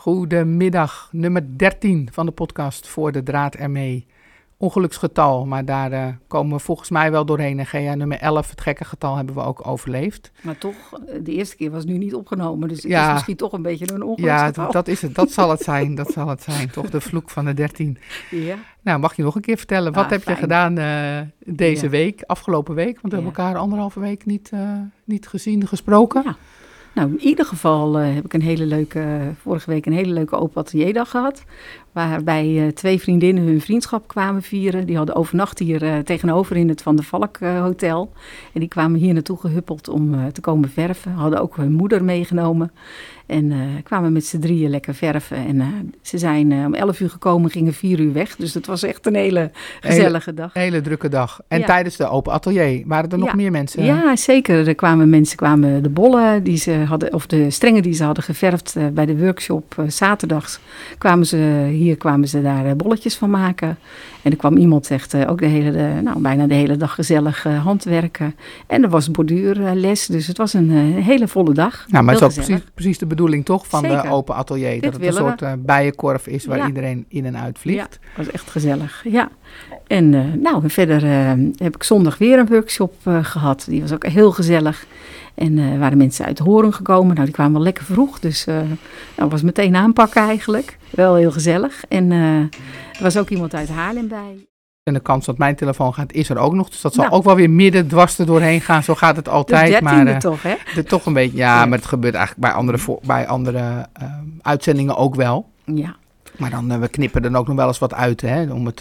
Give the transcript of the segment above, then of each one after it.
Goedemiddag, nummer 13 van de podcast voor de draad ermee. Ongeluksgetal, maar daar uh, komen we volgens mij wel doorheen. En GA nummer 11, het gekke getal, hebben we ook overleefd. Maar toch, eh, de eerste keer was nu niet opgenomen, dus het ja, is misschien toch een beetje een ongeluksgetal. Ja, dat, is het. Dat zal het zijn. Dat zal het zijn. Toch de vloek van de 13. Ja. Nou, mag je nog een keer vertellen, wat heb je gedaan uh, deze ja. week, afgelopen week? Want we hebben elkaar anderhalve week niet, niet gezien, gesproken. Ja. Nou, in ieder geval uh, heb ik een hele leuke, vorige week een hele leuke open atelierdag gehad. Waarbij uh, twee vriendinnen hun vriendschap kwamen vieren. Die hadden overnacht hier uh, tegenover in het Van der Valk Hotel. En die kwamen hier naartoe gehuppeld om te komen verven. Hadden ook hun moeder meegenomen. En uh, kwamen met z'n drieën lekker verven. En uh, ze zijn uh, om 11 uur gekomen, gingen vier uur weg. Dus dat was echt een hele gezellige hele, dag. Hele drukke dag. En ja. tijdens de open atelier waren er nog ja. meer mensen? Ja, zeker. Er kwamen mensen, kwamen de bollen die ze hadden, of de strengen die ze hadden geverfd bij de workshop zaterdags. Kwamen ze, hier kwamen ze daar bolletjes van maken. En er kwam iemand echt ook de hele, de, nou, bijna de hele dag gezellig handwerken. En er was borduurles, dus het was een hele volle dag. Nou, maar het is ook precies, precies de bedoeling toch van Zeker. de open atelier. Dit dat het een soort bijenkorf is waar ja. iedereen in en uit vliegt. Ja, dat was echt gezellig. Ja. En uh, nou, verder uh, heb ik zondag weer een workshop gehad. Die was ook heel gezellig. En er waren mensen uit Horen gekomen. Nou, die kwamen wel lekker vroeg. Dus dat was meteen aanpakken eigenlijk. Wel heel gezellig. En er was ook iemand uit Haarlem bij. En de kans dat mijn telefoon gaat, is er ook nog. Dus dat zal nou. ook wel weer midden dwars er doorheen gaan. Zo gaat het altijd. De maar uh, toch, hè? De, toch een beetje, ja, ja, maar het gebeurt eigenlijk bij andere, voor, bij andere uh, uitzendingen ook wel. Ja. Maar dan, uh, we knippen er ook nog wel eens wat uit, hè. Om het,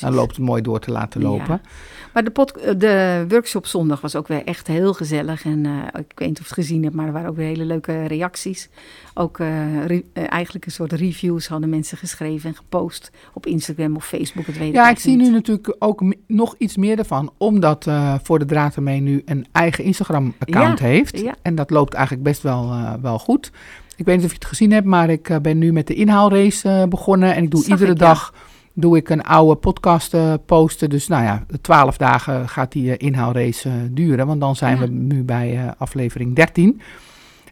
dan loopt het mooi door te laten lopen. Ja. Maar de, pod, de workshop zondag was ook weer echt heel gezellig. En uh, ik weet niet of je het gezien hebt, maar er waren ook weer hele leuke reacties. Ook uh, re, uh, eigenlijk een soort reviews hadden mensen geschreven en gepost op Instagram of Facebook. Het weet ja, ik, zie nu natuurlijk ook nog iets meer ervan. Omdat Voor de Draad ermee nu een eigen Instagram-account ja, heeft. Ja. En dat loopt eigenlijk best wel, wel goed. Ik weet niet of je het gezien hebt, maar ik ben nu met de inhaalrace begonnen. En ik doe Zag iedere ik, dag doe ik een oude podcast uh, posten. Dus nou ja, twaalf dagen gaat die uh, inhaalrace uh, duren. Want dan zijn ja. we nu bij aflevering 13.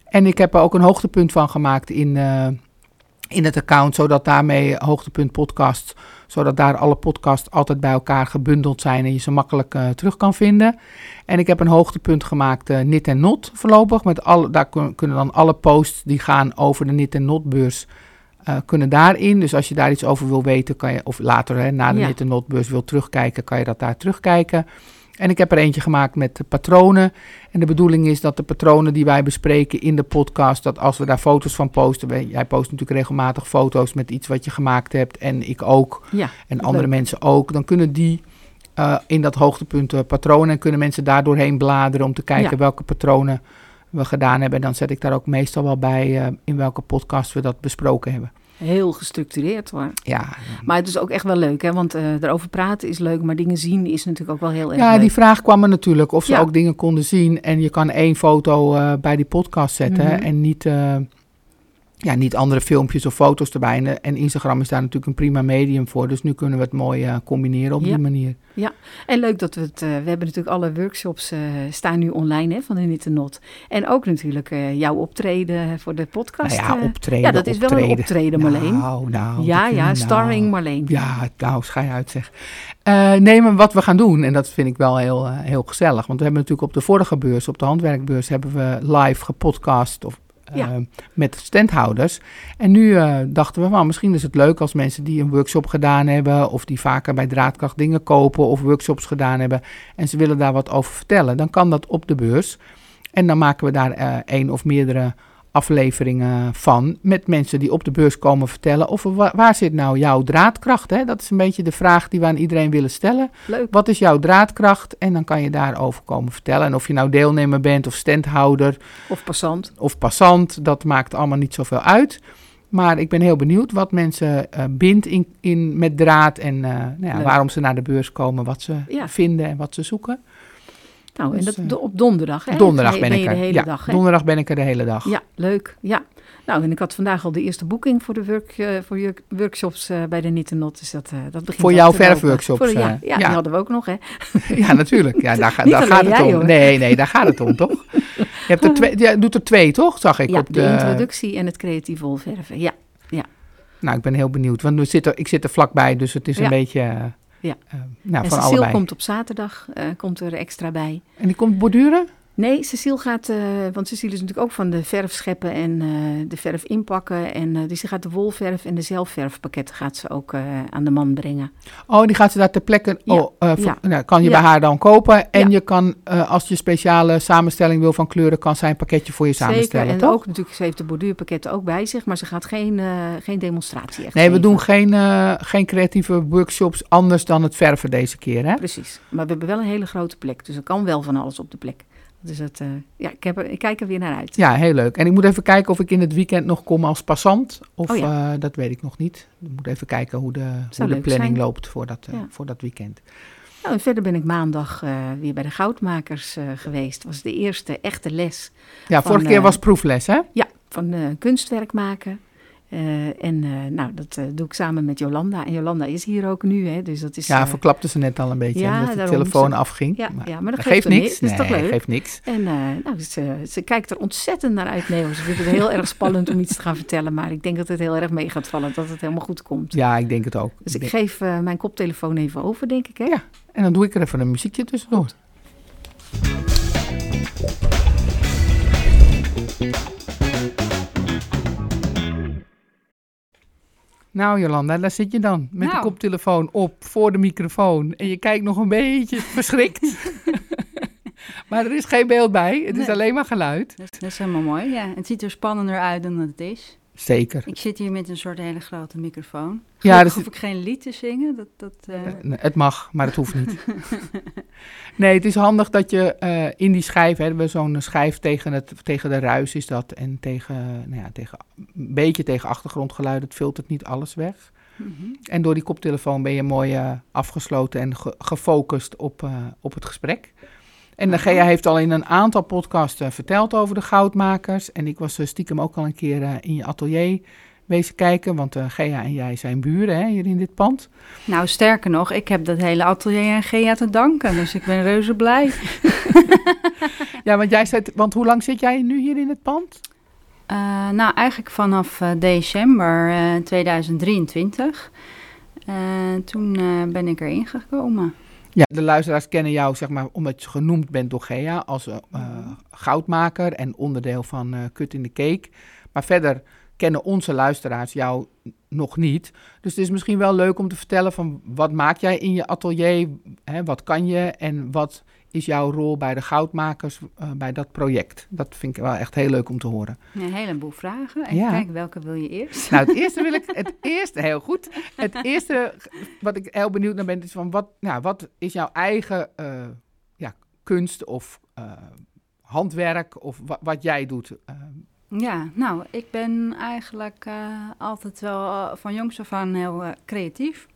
En ik heb er ook een hoogtepunt van gemaakt in, in het account. Zodat daarmee hoogtepunt podcast, zodat daar alle podcasts altijd bij elkaar gebundeld zijn. En je ze makkelijk terug kan vinden. En ik heb een hoogtepunt gemaakt, Nit en Not voorlopig. Met alle, daar kunnen dan alle posts die gaan over de Nit en Not beurs... Uh, kunnen daarin. Dus als je daar iets over wil weten, kan je, of later hè, na de ja. Notbeurs wil terugkijken, kan je dat daar terugkijken. En ik heb er eentje gemaakt met de patronen. En de bedoeling is dat de patronen die wij bespreken in de podcast, dat als we daar foto's van posten, jij post natuurlijk regelmatig foto's met iets wat je gemaakt hebt en ik ook ja, en andere leuk. mensen ook, dan kunnen die uh, in dat hoogtepunt uh, patronen en kunnen mensen daar doorheen bladeren om te kijken ja. welke patronen we gedaan hebben. En dan zet ik daar ook meestal wel bij uh, in welke podcast we dat besproken hebben. Heel gestructureerd hoor. Ja. Maar het is ook echt wel leuk, hè? Want uh, erover praten is leuk, maar dingen zien is natuurlijk ook wel heel erg Ja, leuk. die vraag kwam er natuurlijk of ze ja. ook dingen konden zien. En je kan één foto uh, bij die podcast zetten mm -hmm. en niet, ja, niet andere filmpjes of foto's erbij. En, Instagram is daar natuurlijk een prima medium voor. Dus nu kunnen we het mooi uh, combineren op ja. die manier. Ja, en leuk dat we het... Uh, we hebben natuurlijk alle workshops uh, staan nu online hè, van de Niet Not. En ook natuurlijk jouw optreden voor de podcast. Nou ja, optreden, Ja, dat is optreden. wel een optreden, Marleen. Nou, nou. Ja, ja, nou, starring Marleen. Ja, nou, schij uit zeg. Nee, maar wat we gaan doen, en dat vind ik wel heel, heel gezellig. Want we hebben natuurlijk op de vorige beurs, op de handwerkbeurs, hebben we live gepodcast of Uh, met standhouders. En nu uh, dachten we, well, misschien is het leuk als mensen die een workshop gedaan hebben, of die vaker bij Draadkracht dingen kopen of workshops gedaan hebben, en ze willen daar wat over vertellen, dan kan dat op de beurs. En dan maken we daar uh, één of meerdere afleveringen van met mensen die op de beurs komen vertellen of waar, waar zit nou jouw draadkracht? Hè? Dat is een beetje de vraag die we aan iedereen willen stellen. Leuk. Wat is jouw draadkracht? En dan kan je daarover komen vertellen. En of je nou deelnemer bent of standhouder. Of passant. Of passant, dat maakt allemaal niet zoveel uit. Maar ik ben heel benieuwd wat mensen uh, bindt in, in, met draad en uh, nou ja, waarom ze naar de beurs komen, wat ze ja. vinden en wat ze zoeken. Nou, dus, en dat op donderdag, hè? Donderdag ben, ben ik er. de hele ja, dag, hè? donderdag ben ik er de hele dag. Ja, leuk. Ja. Nou, en ik had vandaag al de eerste boeking voor de work, uh, voor je workshops uh, bij de Nittenot. Dus dat, uh, dat begint Voor jouw verfworkshops? Voor, ja, ja, ja, die hadden we ook nog, hè? ja, natuurlijk. Ja, daar, ga, daar gaat het om. Hoor. Nee, nee, daar gaat het om, toch? Je hebt er twee, ja, doet er twee, toch? Zag ik ja, op de... de introductie en het creatief wolverven, ja. Nou, ik ben heel benieuwd. Want we zitten, ik zit er vlakbij, dus het is Ja. een beetje... Ja. eh, nou, en van Cecile allebei. komt op zaterdag, eh, komt er extra bij. En die komt borduren? Nee, Cecile gaat, eh, want Cecile is natuurlijk ook van de verf scheppen en eh, de verf inpakken. En, eh, dus ze gaat de wolverf en de zelfverfpakketten gaat ze ook aan de man brengen. Oh, die gaat ze daar ter plekke... Ja, Oh, voor- ja. nou, kan je Ja. bij haar dan kopen. En je kan, als je speciale samenstelling wil van kleuren... kan zij een pakketje voor je Zeker, samenstellen, en toch? ook natuurlijk, ze heeft de borduurpakketten ook bij zich, maar ze gaat geen, geen demonstratie echt Nee, we doen geen, geen creatieve workshops anders dan het verven deze keer, hè? Precies, maar we hebben wel een hele grote plek, dus er kan wel van alles op de plek. Dus het, eh, ja, ik, heb ik kijk er weer naar uit. Ja, heel leuk. En ik moet even kijken of ik in het weekend nog kom als passant. Of Oh eh, dat weet ik nog niet. Ik moet even kijken hoe de, hoe de planning zijn. loopt voor dat, eh, Ja. voor dat weekend. Nou, en verder ben ik maandag weer bij de goudmakers geweest. Het was de eerste echte les Ja, Van, vorige keer was proefles, hè? Ja, van kunstwerk maken. Eh, en eh, nou, dat eh, doe ik samen met Jolanda. En Jolanda is hier ook nu, hè, dus dat is... Ja, verklapte ze net al een beetje, ja, omdat de telefoon Ze- afging. ja, ja, maar dat geeft niks. Dat is toch Nee, leuk? geeft niks. En nou, ze, ze kijkt er ontzettend naar uit, Neo. Ze vindt het heel erg spannend om iets te gaan vertellen. Maar ik denk dat het heel erg mee gaat vallen, dat het helemaal goed komt. Ja, ik denk het ook. Dus Ik geef mijn koptelefoon even over, denk ik, hè? Ja. En dan doe ik er even een muziekje tussendoor. Nou Jolanda, daar zit je dan. Met de Nou. koptelefoon op voor de microfoon. En je kijkt nog een beetje verschrikt. maar er is geen beeld bij. Het is alleen maar geluid. Dat is, dat is helemaal mooi. Ja, het ziet er spannender uit dan het is. Zeker. Ik zit hier met een soort hele grote microfoon. Ja, Ja, hoef ik geen lied te zingen. Dat, dat, eh, Eh, nee, het mag, maar het hoeft niet. nee, het is handig dat je eh, in die schijf, hè, we hebben zo'n schijf tegen, het, tegen de ruis is dat. En tegen, nou ja, tegen, een beetje tegen achtergrondgeluid. Het filtert niet alles weg. mhm. En door die koptelefoon ben je mooi afgesloten en ge- gefocust op, op het gesprek. En de. Gea heeft al in een aantal podcasts eh, verteld over de goudmakers. En ik was eh, stiekem ook al een keer eh, in je atelier wezen kijken. Want eh Gea en jij zijn buren hè, hier in dit pand. Nou, sterker nog, ik heb dat hele atelier aan Gea te danken. Dus ik ben reuze blij. Ja, want, jij zit, want hoe lang zit jij nu hier in het pand? Nou, eigenlijk vanaf december eh, 2023. Eh, toen ben ik erin gekomen. Ja, de luisteraars kennen jou, zeg maar, omdat je genoemd bent door Gea als eh, eh, goudmaker en onderdeel van eh Kut in de Cake. Maar verder kennen onze luisteraars jou nog niet. Dus het is misschien wel leuk om te vertellen van wat maak jij in je atelier, hè, wat kan je en wat is jouw rol bij de goudmakers eh, bij dat project. Dat vind ik wel echt heel leuk om te horen. Een heleboel vragen. Even Ja. kijken, welke wil je eerst? Nou, het eerste wil ik, het eerste, heel goed. Het eerste wat ik heel benieuwd naar ben, is van wat, nou, wat is jouw eigen eh, ja, kunst of eh, handwerk of wa- wat jij doet? Ja, nou, ik ben eigenlijk altijd wel van jongs af aan heel creatief.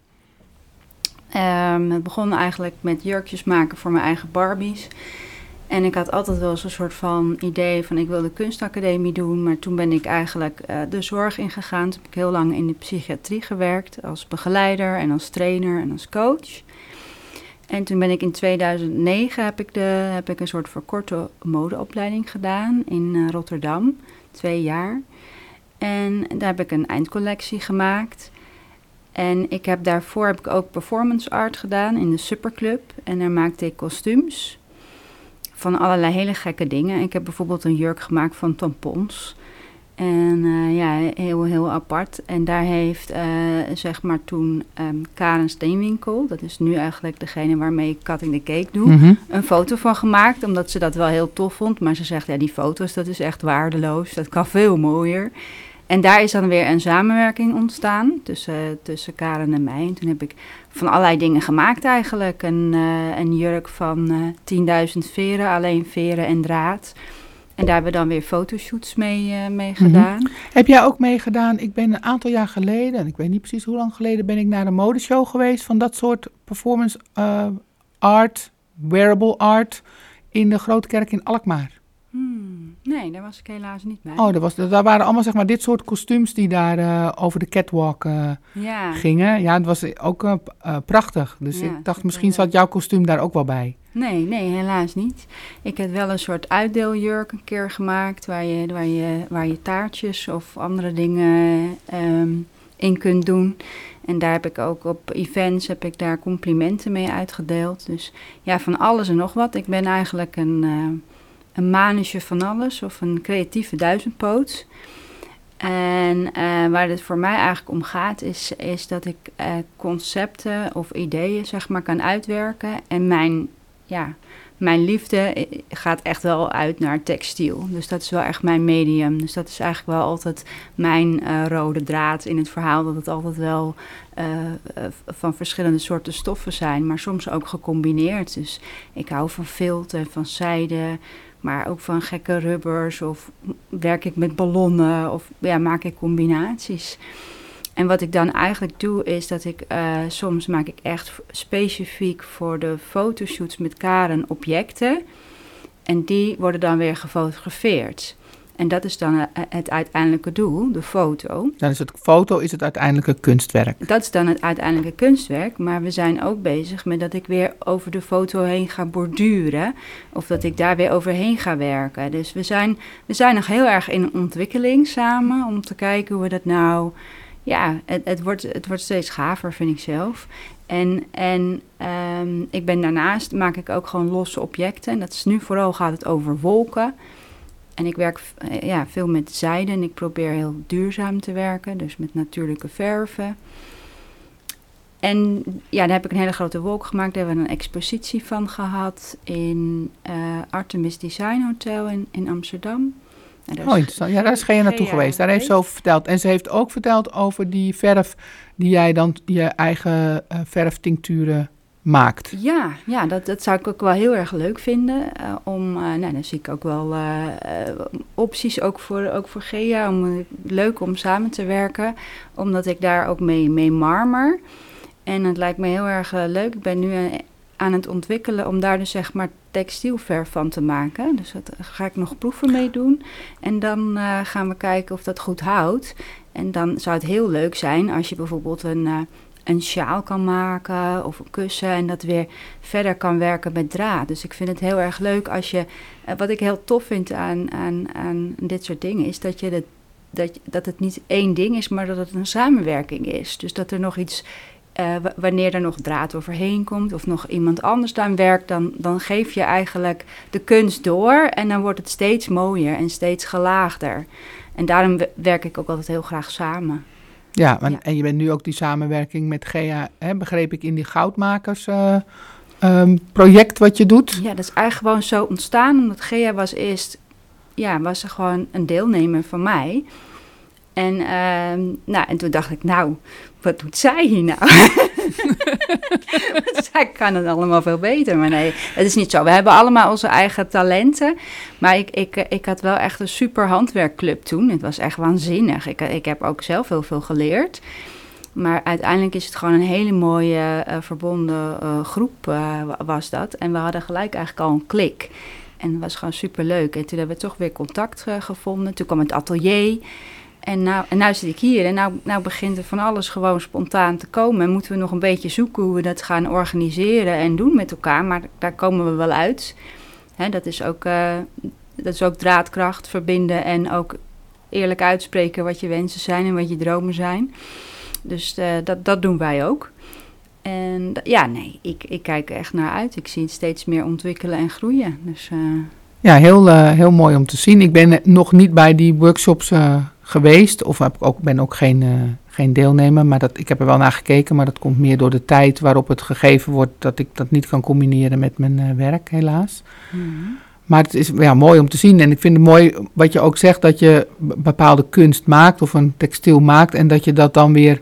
Ehm, het begon eigenlijk met jurkjes maken voor mijn eigen Barbies. En ik had altijd wel zo'n soort van idee van ik wil de kunstacademie doen. Maar toen ben ik eigenlijk eh, de zorg ingegaan. Toen heb ik heel lang in de psychiatrie gewerkt als begeleider en als trainer en als coach. En toen ben ik in 2009 heb ik, de, heb ik een soort verkorte modeopleiding gedaan in eh, Rotterdam twee jaar. En daar heb ik een eindcollectie gemaakt. En ik heb daarvoor heb ik ook performance art gedaan in de Superclub. En daar maakte ik kostuums van allerlei hele gekke dingen. Ik heb bijvoorbeeld een jurk gemaakt van tampons. En eh, ja, heel, heel apart. En daar heeft, eh, zeg maar toen, ehm, Karen Steenwinkel... dat is nu eigenlijk degene waarmee ik Cutting the Cake doe mhm. een foto van gemaakt, omdat ze dat wel heel tof vond. Maar ze zegt, ja, die foto's, dat is echt waardeloos. Dat kan veel mooier. En daar is dan weer een samenwerking ontstaan tussen, tussen Karen en mij. En toen heb ik van allerlei dingen gemaakt eigenlijk. Een, eh, een jurk van eh 10.000 veren, alleen veren en draad. En daar hebben we dan weer fotoshoots mee, eh, mee Mhm. gedaan. Heb jij ook meegedaan? Ik ben een aantal jaar geleden, en ik weet niet precies hoe lang geleden, ben ik naar een modeshow geweest van dat soort performance art, wearable art in de Grote Kerk in Alkmaar. Hmm, nee, daar was ik helaas niet bij. Oh, dat was, daar waren allemaal zeg maar dit soort kostuums die daar eh, over de catwalk eh, ja. gingen. Ja, het was ook eh, prachtig. Dus Ja, ik dacht, misschien zat jouw kostuum daar ook wel bij. Nee, nee, helaas niet. Ik heb wel een soort uitdeeljurk een keer gemaakt, waar je, waar je, waar je taartjes of andere dingen ehm, in kunt doen. En daar heb ik ook op events heb ik daar complimenten mee uitgedeeld. Dus ja, van alles en nog wat. Ik ben eigenlijk een, uh, een manusje van alles of een creatieve duizendpoot. En uh, waar het voor mij eigenlijk om gaat, is, is dat ik uh, concepten of ideeën zeg maar kan uitwerken. En mijn, ja, mijn liefde gaat echt wel uit naar textiel. Dus dat is wel echt mijn medium. Dus dat is eigenlijk wel altijd mijn rode draad in het verhaal. Dat het altijd wel van verschillende soorten stoffen zijn, maar soms ook gecombineerd. Dus ik hou van filten, van zijde. Maar ook van gekke rubbers of werk ik met ballonnen of ja, maak ik combinaties. En wat ik dan eigenlijk doe is dat ik uh, soms maak ik echt specifiek voor de fotoshoots met Karen objecten. En die worden dan weer gefotografeerd. En dat is dan eh, het uiteindelijke doel, de foto. Dan is het foto is het uiteindelijke kunstwerk. Dat is dan het uiteindelijke kunstwerk. Maar we zijn ook bezig met dat ik weer over de foto heen ga borduren. Of dat ik daar weer overheen ga werken. Dus we zijn, we zijn nog heel erg in ontwikkeling samen. Om te kijken hoe we dat nou. Ja, het, het, wordt, het wordt steeds gaver, vind ik zelf. En, en um, ik ben daarnaast maak ik ook gewoon losse objecten. En dat is nu vooral gaat het over wolken. En ik werk eh, ja, veel met zijde en ik probeer heel duurzaam te werken, dus met natuurlijke verven. En ja, daar heb ik een hele grote wolk gemaakt. Daar hebben we een expositie van gehad in uh, Artemis Design Hotel in, in Amsterdam. Oh, interessant. Ja, daar is Gea naartoe geweest. Daar heeft ze over verteld. En ze heeft ook verteld over die verf die jij dan je eigen uh, verftincturen maakt. Ja, ja dat, dat zou ik ook wel heel erg leuk vinden. Uh, om, uh, nou, dan zie ik ook wel uh, opties, ook voor, ook voor Gea. Om, leuk om samen te werken, omdat ik daar ook mee, mee marmer. En het lijkt me heel erg leuk. Ik ben nu aan het ontwikkelen om daar dus zeg maar textielverf van te maken. Dus daar ga ik nog proeven mee doen. En dan gaan we kijken of dat goed houdt. En dan zou het heel leuk zijn als je bijvoorbeeld een een sjaal kan maken of een kussen en dat weer verder kan werken met draad. Dus ik vind het heel erg leuk als je, eh, wat ik heel tof vind aan, aan, aan dit soort dingen, is dat, je dat, dat, dat het niet één ding is, maar dat het een samenwerking is. Dus dat er nog iets, uh, wanneer er nog draad overheen komt of nog iemand anders aan werkt, dan, dan geef je eigenlijk de kunst door en dan wordt het steeds mooier en steeds gelaagder. En daarom werk ik ook altijd heel graag samen. Ja, en je bent nu ook die samenwerking met Gea, hè, begreep ik, in die goudmakers uh, um, project wat je doet. Ja, dat is eigenlijk gewoon zo ontstaan, omdat Gea was eerst, ja, was gewoon een deelnemer van mij. En, uh, nou, en toen dacht ik, nou, wat doet zij hier nou? zij kan het allemaal veel beter. Maar nee, het is niet zo. We hebben allemaal onze eigen talenten. Maar ik, ik, ik had wel echt een super handwerkclub toen. Het was echt waanzinnig. Ik, ik heb ook zelf heel veel geleerd. Maar uiteindelijk is het gewoon een hele mooie uh, verbonden uh, groep uh, was dat. En we hadden gelijk eigenlijk al een klik. En het was gewoon super leuk. En toen hebben we toch weer contact gevonden. Toen kwam het atelier. En nou, en nou zit ik hier en nou, nou begint er van alles gewoon spontaan te komen. En moeten we nog een beetje zoeken hoe we dat gaan organiseren en doen met elkaar. Maar daar komen we wel uit. Dat, is ook, uh, dat is ook draadkracht verbinden en ook eerlijk uitspreken wat je wensen zijn en wat je dromen zijn. Dus uh, dat, dat doen wij ook. En ja, nee, ik, ik kijk er echt naar uit. Ik zie het steeds meer ontwikkelen en groeien. Dus, uh... Ja, heel, heel mooi om te zien. Ik ben nog niet bij die workshops geweest. Of heb ik ook, ben ook geen, uh, geen deelnemer. Maar dat, ik heb er wel naar gekeken. Maar dat komt meer door de tijd waarop het gegeven wordt. Dat ik dat niet kan combineren met mijn uh, werk, helaas. Mm -hmm. Maar het is ja, mooi om te zien. En ik vind het mooi wat je ook zegt. Dat je bepaalde kunst maakt. Of een textiel maakt. En dat je dat dan weer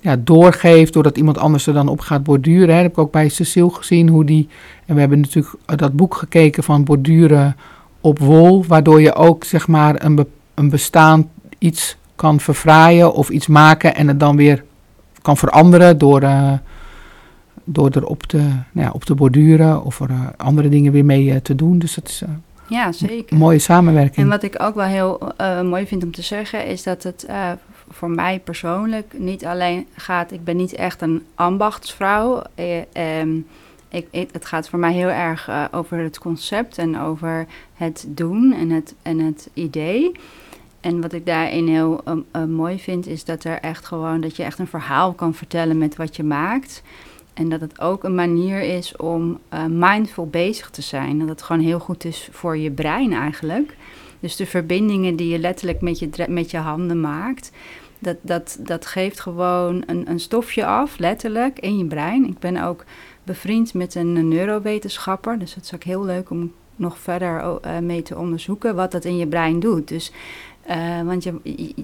ja, doorgeeft. Doordat iemand anders er dan op gaat borduren. Hè. Dat heb ik ook bij Cecile gezien. Hoe die, en we hebben natuurlijk dat boek gekeken van borduren op wol. Waardoor je ook zeg maar een, een bestaand iets kan verfraaien of iets maken en het dan weer kan veranderen door, uh, door erop te, nou ja, op te borduren of er uh, andere dingen weer mee uh, te doen. Dus dat is ja, zeker. een mooie samenwerking. En wat ik ook wel heel mooi vind om te zeggen is dat het voor mij persoonlijk niet alleen gaat, ik ben niet echt een ambachtsvrouw. Um, ik, het gaat voor mij heel erg over het concept en over het doen en het, en het idee. En wat ik daarin heel um, uh, mooi vind, is dat er echt gewoon dat je echt een verhaal kan vertellen met wat je maakt. En dat het ook een manier is om uh, mindful bezig te zijn. Dat het gewoon heel goed is voor je brein eigenlijk. Dus de verbindingen die je letterlijk met je, met je handen maakt, dat, dat, dat geeft gewoon een, een stofje af, letterlijk, in je brein. Ik ben ook bevriend met een neurowetenschapper, dus dat is ook heel leuk om nog verder uh, mee te onderzoeken wat dat in je brein doet. Dus uh, want je,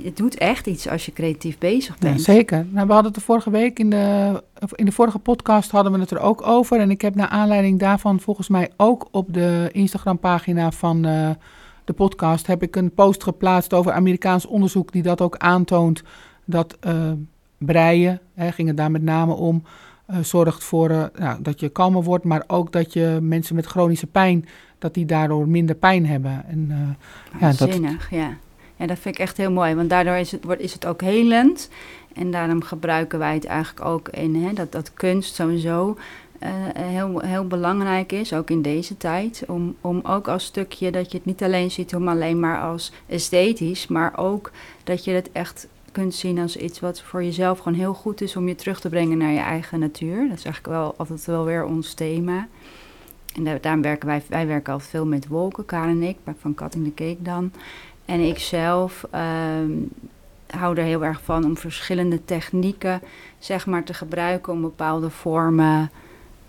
het doet echt iets als je creatief bezig bent. Ja, zeker. Nou, we hadden het de vorige week in de, in de vorige podcast hadden we het er ook over. En ik heb naar aanleiding daarvan volgens mij ook op de Instagram pagina van uh, de podcast heb ik een post geplaatst over Amerikaans onderzoek die dat ook aantoont dat uh, breien, hè, ging het daar met name om, zorgt voor nou, dat je kalmer wordt, maar ook dat je mensen met chronische pijn, dat die daardoor minder pijn hebben. En, ja, Zinnig, dat... ja. Ja, dat vind ik echt heel mooi, want daardoor is het, wordt, is het ook helend. En daarom gebruiken wij het eigenlijk ook in hè, dat, dat kunst sowieso uh, heel, heel belangrijk is, ook in deze tijd. Om, om ook als stukje dat je het niet alleen ziet om alleen maar als esthetisch, maar ook dat je het echt kunt zien als iets wat voor jezelf gewoon heel goed is om je terug te brengen naar je eigen natuur. Dat is eigenlijk wel altijd wel weer ons thema. En daar, daarom werken wij, wij werken altijd veel met wolken, Karen en ik, van Cutting the Cake dan. En ik zelf um, hou er heel erg van om verschillende technieken zeg maar, te gebruiken om bepaalde vormen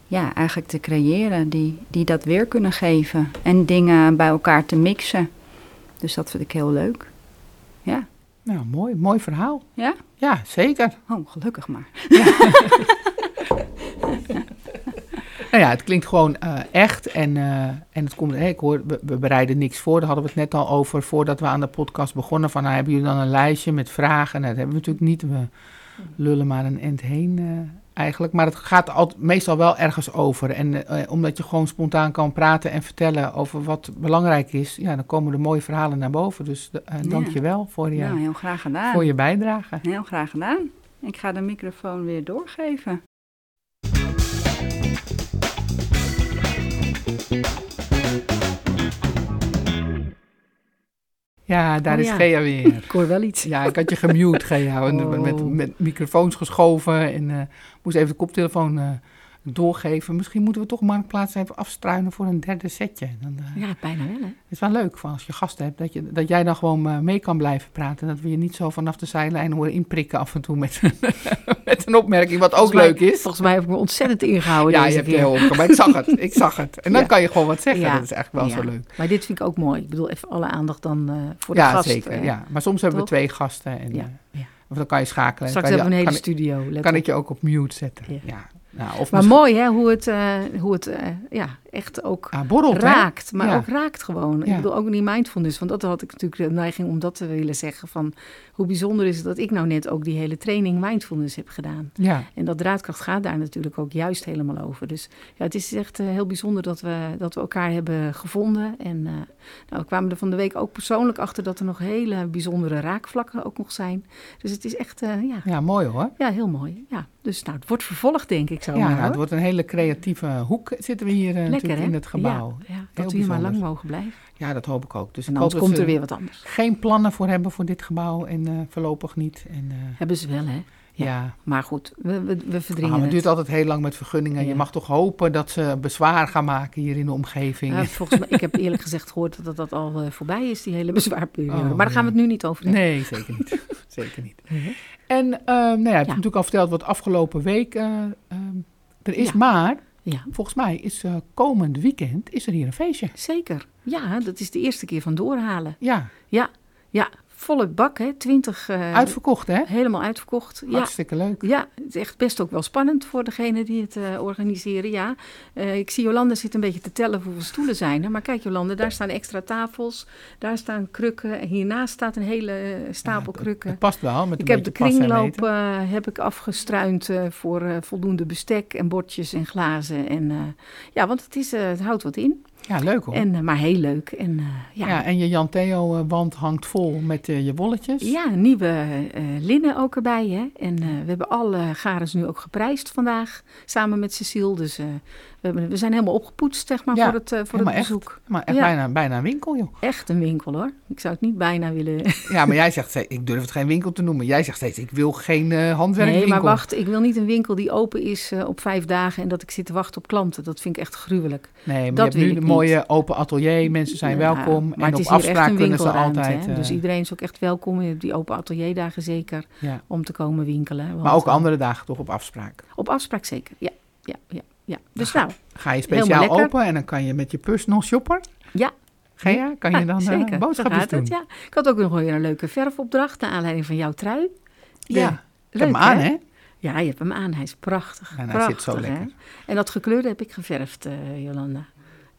ja, eigenlijk te creëren die, die dat weer kunnen geven. En dingen bij elkaar te mixen. Dus dat vind ik heel leuk. Ja. Nou, mooi, mooi verhaal. Ja? Ja, zeker. Oh, gelukkig maar. Ja. Nou ja, het klinkt gewoon uh, echt. En, uh, en het komt, hey, ik hoor, we, we, bereiden niks voor. Daar hadden we het net al over voordat we aan de podcast begonnen. Van, nou, hebben jullie dan een lijstje met vragen? Nou, dat hebben we natuurlijk niet. We lullen maar een end heen uh, eigenlijk. Maar het gaat altijd, meestal wel ergens over. En omdat je gewoon spontaan kan praten en vertellen over wat belangrijk is. Ja, dan komen er mooie verhalen naar boven. Dus dank je wel voor je, nou, heel graag gedaan. voor je bijdrage. Heel graag gedaan. Ik ga de microfoon weer doorgeven. Ja, daar Oh, is ja. Gea weer. Ik hoor wel iets. Ja, ik had je gemute, Gea. Oh. Met, met microfoons geschoven. En eh, moest even de koptelefoon eh, doorgeven. Misschien moeten we toch Marktplaats even afstruinen voor een derde setje. Dan, eh, Ja, bijna wel hè. Het is wel leuk van als je gasten hebt, dat, je, dat jij dan gewoon eh, mee kan blijven praten. Dat we je niet zo vanaf de zijlijn horen inprikken af en toe met, met een opmerking, wat ook mij- leuk is. Volgens mij heb ik me ontzettend ingehouden Ja, je hebt je heel. Maar ik zag het, ik zag het. En dan Ja. kan je gewoon wat zeggen. Ja. Dat is eigenlijk wel Ja. zo leuk. Maar dit vind ik ook mooi. Ik bedoel, even alle aandacht dan eh, voor de Ja, gast. zeker. Ja. Maar soms hebben we twee gasten. En, Ja. Of dan kan je schakelen. Straks kan hebben we je, een hele kan, studio. kan op. ik je ook op mute zetten. Ja. Ja. Nou, of Maar misschien- mooi hè, hoe het, eh, hoe het eh, ja, echt ook Ah, borrelt, hè? raakt. Maar Ja. ook raakt gewoon. Ik bedoel, ook die mindfulness. Want dat had ik natuurlijk de neiging om dat te willen zeggen. Van hoe bijzonder is het dat ik nou net ook die hele training mindfulness heb gedaan. Ja. En dat draadkracht gaat daar natuurlijk ook juist helemaal over. Dus ja, het is echt eh, heel bijzonder dat we, dat we elkaar hebben gevonden. En eh, nou, we kwamen er van de week ook persoonlijk achter dat er nog hele bijzondere raakvlakken ook nog zijn. Dus het is echt, eh, ja, ja, mooi hoor. ja, heel mooi. Ja. Dus nou, het wordt vervolgd denk ik zo Ja, maar, nou, het wordt een hele creatieve hoek. Zitten we hier eh, Lekker natuurlijk hè? in het gebouw. Ja, dat we hier maar lang mogen blijven. Ja, dat hoop ik ook. Dus En ik hoop anders dat komt er weer wat anders. geen plannen voor hebben voor dit gebouw en eh, voorlopig niet. En, eh, Hebben ze wel hè. ja, Ja. Maar goed, we, we, we Ah, verdringen maar het duurt altijd heel lang met vergunningen. Je mag toch hopen dat ze bezwaar gaan maken hier in de omgeving. Ja, volgens mij, ik heb eerlijk gezegd gehoord dat dat, al eh, voorbij is, die hele bezwaarperiode. Oh, maar daar gaan we het nu niet over hebben. Nee, zeker niet. zeker niet. En nou ja, ik heb natuurlijk al verteld wat afgelopen week er is. Maar Ja, volgens mij is eh, komend weekend is er hier een feestje. zeker. Ja, dat is de eerste keer van doorhalen. Ja, Ja, ja volle bak hè, 20. eh, uitverkocht hè? Helemaal uitverkocht. Ja, Hartstikke leuk. Ja, het is echt best ook wel spannend voor degene die het eh, organiseren. Ja, Eh, ik zie Jolanda zit een beetje te tellen hoeveel stoelen zijn er. Maar kijk Jolanda, daar staan extra tafels, daar staan krukken. En hiernaast staat een hele stapel Ja, krukken. Het past wel met een Ik heb de kringloop heb ik afgestruind voor voldoende bestek en bordjes en glazen. En, ja, want het, is, het houdt wat in. Ja, leuk hoor. En, eh, maar heel leuk. En, eh, ja. ja, en je Jan Theo eh, wand hangt vol met je wolletjes. Ja, nieuwe linnen ook erbij. Hè? En we hebben alle garens nu ook geprijsd vandaag, samen met Cecile. Dus we, zijn helemaal opgepoetst, zeg maar, Ja, voor het, eh, voor het echt. bezoek. Maar echt Ja. bijna, bijna een winkel, joh. Echt een winkel, hoor. Ik zou het niet bijna willen... Ja, maar jij zegt steeds, ik durf het geen winkel te noemen. Jij zegt steeds, ik wil geen eh handwerkwinkel. Nee, maar wacht, ik wil niet een winkel die open is eh, op vijf dagen en dat ik zit te wachten op klanten. Dat vind ik echt gruwelijk. Nee, maar dat je hebt nu een mooie open atelier. Mensen zijn Ja, welkom. Maar en het op is echt afspraak een kunnen ze altijd... hè. Dus iedereen is ook echt welkom op die open atelierdagen zeker om te komen winkelen. Want, Maar ook andere dagen toch op afspraak. Op afspraak zeker, ja. ja, ja, ja. Dus ga- nou, Ga je speciaal open en dan kan je met je personal shopper... Ja. Kan je dan zeker. boodschapjes gaat doen? het, ja. Ik had ook nog weer een leuke verfopdracht naar aanleiding van jouw trui. Ja, Ja, leuk, hem aan, hè? hè? Ja, je hebt hem aan. Hij is prachtig. En hij zit zo hè? lekker. En dat gekleurde heb ik geverfd, eh, Jolanda.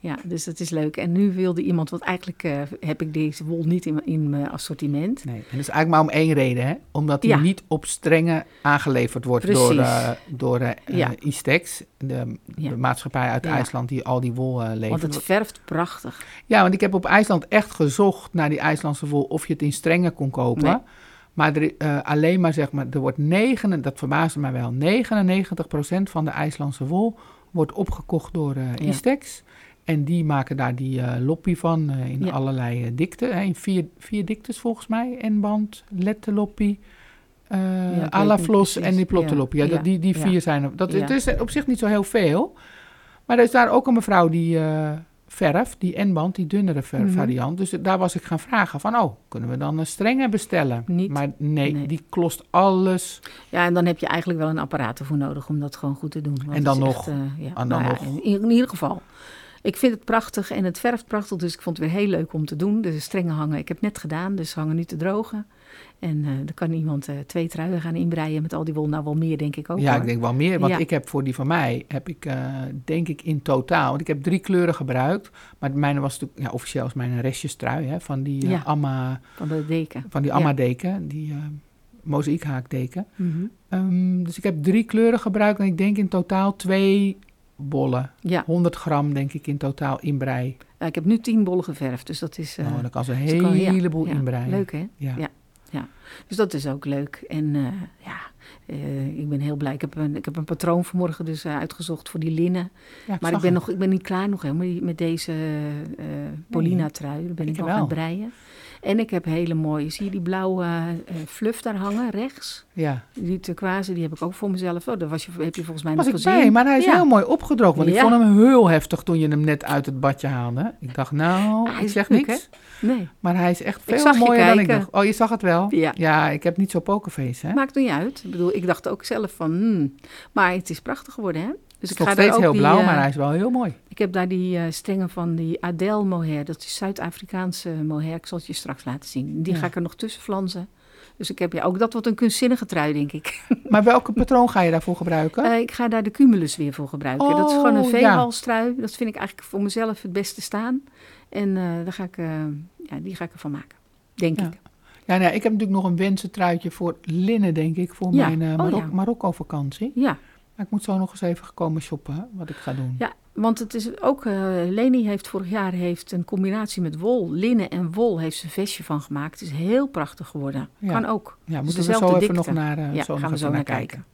Ja, dus dat is leuk. En nu wilde iemand, want eigenlijk eh, heb ik deze wol niet in, in mijn assortiment. Nee, en dat is eigenlijk maar om één reden, hè? Omdat die Ja. niet op strengen aangeleverd wordt door, eh door eh, Ja. Istex, de, Ja. de maatschappij uit. IJsland die al die wol levert. Want het verft prachtig. Ja, want ik heb op IJsland echt gezocht naar die IJslandse wol of je het in strengen kon kopen. Nee. Maar er, alleen maar zeg maar, er wordt 9, dat verbaasde mij wel, 99% van de IJslandse wol wordt opgekocht door eh Ja. En die maken daar die eh, loppie van eh, in Ja. allerlei eh, dikten. Hè, in vier, vier diktes volgens mij. N-band, letterloppie, eh weet niet alaflos en die plotterloppie. Ja, Ja, die, die ja. vier zijn er. Dat, Ja. Het is op zich niet zo heel veel. Maar er is daar ook een mevrouw die verf, die N-band, die dunnere ver- Mhm. variant. Dus daar was ik gaan vragen van, oh, kunnen we dan een strenge bestellen? Niet. Maar nee, Nee. die kost alles. Ja, en dan heb je eigenlijk wel een apparaat ervoor nodig om dat gewoon goed te doen. En dan nog. echt, ja, En dan nou ja, in, in ieder geval. Ik vind het prachtig en het verft prachtig, dus ik vond het weer heel leuk om te doen. Dus de strengen hangen, ik heb net gedaan, dus ze hangen nu te drogen. En eh dan kan iemand eh, twee truien gaan inbreien met al die wol. Nou, wel meer denk ik ook ja, hoor. ik denk wel meer. Want Ja. ik heb voor die van mij, heb ik eh, denk ik in totaal, want ik heb drie kleuren gebruikt. Maar de mijne was natuurlijk, ja, officieel is mijn restjestrui, hè, van die Ja. Amma, Van de deken. van die Ja. Amma deken, die mozaïekhaakdeken. Ehm, dus ik heb drie kleuren gebruikt en ik denk in totaal twee bollen. Ja, 100 gram denk ik in totaal inbrei. Ja, ik heb nu tien bollen geverfd, dus dat is... oh, dan kan ze een kan- heleboel ja, inbreien. Leuk hè? Ja. Ja. Dus dat is ook leuk. En eh, ja, eh, ik ben heel blij. Ik heb een, ik heb een patroon vanmorgen dus uitgezocht voor die linnen. Ja, Maar ik ben, nog, ik ben niet klaar nog helemaal met deze eh Polina-trui. Daar ben ik ik nog wel. aan het breien. En ik heb hele mooie, zie je die blauwe eh, fluff daar hangen, rechts? Ja, Die turquoise, die heb ik ook voor mezelf. Oh, daar was je, heb je volgens mij was nog ik gezien. bij, maar hij is Ja. heel mooi opgedroogd. Want ik Ja. vond hem heel heftig toen je hem net uit het badje haalde. Ik dacht, nou, Hij ik zeg leuk, niks. Nee, Maar hij is echt veel mooier dan ik dacht. Oh, je zag het wel? Ja. ik heb niet zo pokerface, hè? maakt niet uit. Ik bedoel, ik dacht ook zelf van, hmm. maar het is prachtig geworden, hè? Dus het is nog daar steeds ook heel die, blauw, eh, maar hij is wel heel mooi. Ik heb daar die eh, strengen van die Adele mohair. Dat is Zuid-Afrikaanse mohair. Ik zal het je straks laten zien. Die Ja. ga ik er nog tussen flansen. Dus ik heb ja, ook dat wordt een kunstzinnige trui, denk ik. Maar welke patroon ga je daarvoor gebruiken? Eh, ik ga daar de cumulus weer voor gebruiken. dat is gewoon een Oh, ja. veehalstrui. Dat vind ik eigenlijk voor mezelf het beste staan. En daar ga ik, ja, die ga ik ervan maken. Denk Ja. ik. Ja, nou, ik heb natuurlijk nog een wensentruitje voor linnen, denk ik, voor Ja. mijn Oh, Marok- ja. Marokko-vakantie. Ja, Maar ik moet zo nog eens even komen shoppen, hè, wat ik ga doen. ja, want het is ook... eh, Leni heeft vorig jaar heeft een combinatie met wol, linnen en wol... heeft ze een vestje van gemaakt. Het is heel prachtig geworden. Ja. Kan ook. Ja, Dus moeten we zo even nog naar, eh, Ja, zo gaan nog we even zo naar naar kijken.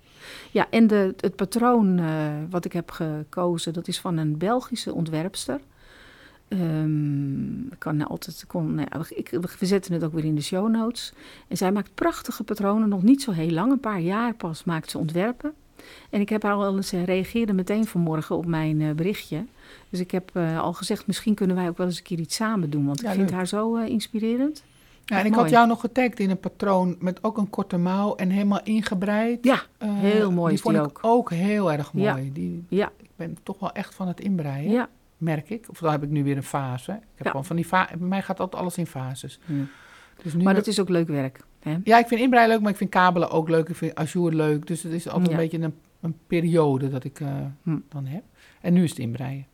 Ja, en de, het patroon eh, wat ik heb gekozen, dat is van een Belgische ontwerpster. Ehm, kan nou altijd, kon, nou ja, ik, we zetten het ook weer in de show notes. En zij maakt prachtige patronen, nog niet zo heel lang, een paar jaar pas maakt ze ontwerpen. En ik heb haar al eens, ze reageerde meteen vanmorgen op mijn eh, berichtje. Dus ik heb eh, al gezegd, misschien kunnen wij ook wel eens een keer iets samen doen. Want Ja, ik vind leuk. haar zo eh, inspirerend. Ja, en ik had jou nog getagd in een patroon met ook een korte mouw en helemaal ingebreid. Ja, Eh, heel mooi Die vond die ik ook. ook heel erg mooi. Ja. Die, Ja. Ik ben toch wel echt van het inbreien, ja. merk ik. Of dan heb ik nu weer een fase. Ik heb Ja. gewoon van die fa bij mij gaat altijd alles in fases. Ja. Dus nu Maar dat is ook leuk werk. Hè? Ja, ik vind inbreien leuk, maar ik vind kabelen ook leuk. Ik vind ajour leuk. Dus het is altijd Ja. een beetje een, een periode dat ik eh, Hm. dan heb. En nu is het inbreien.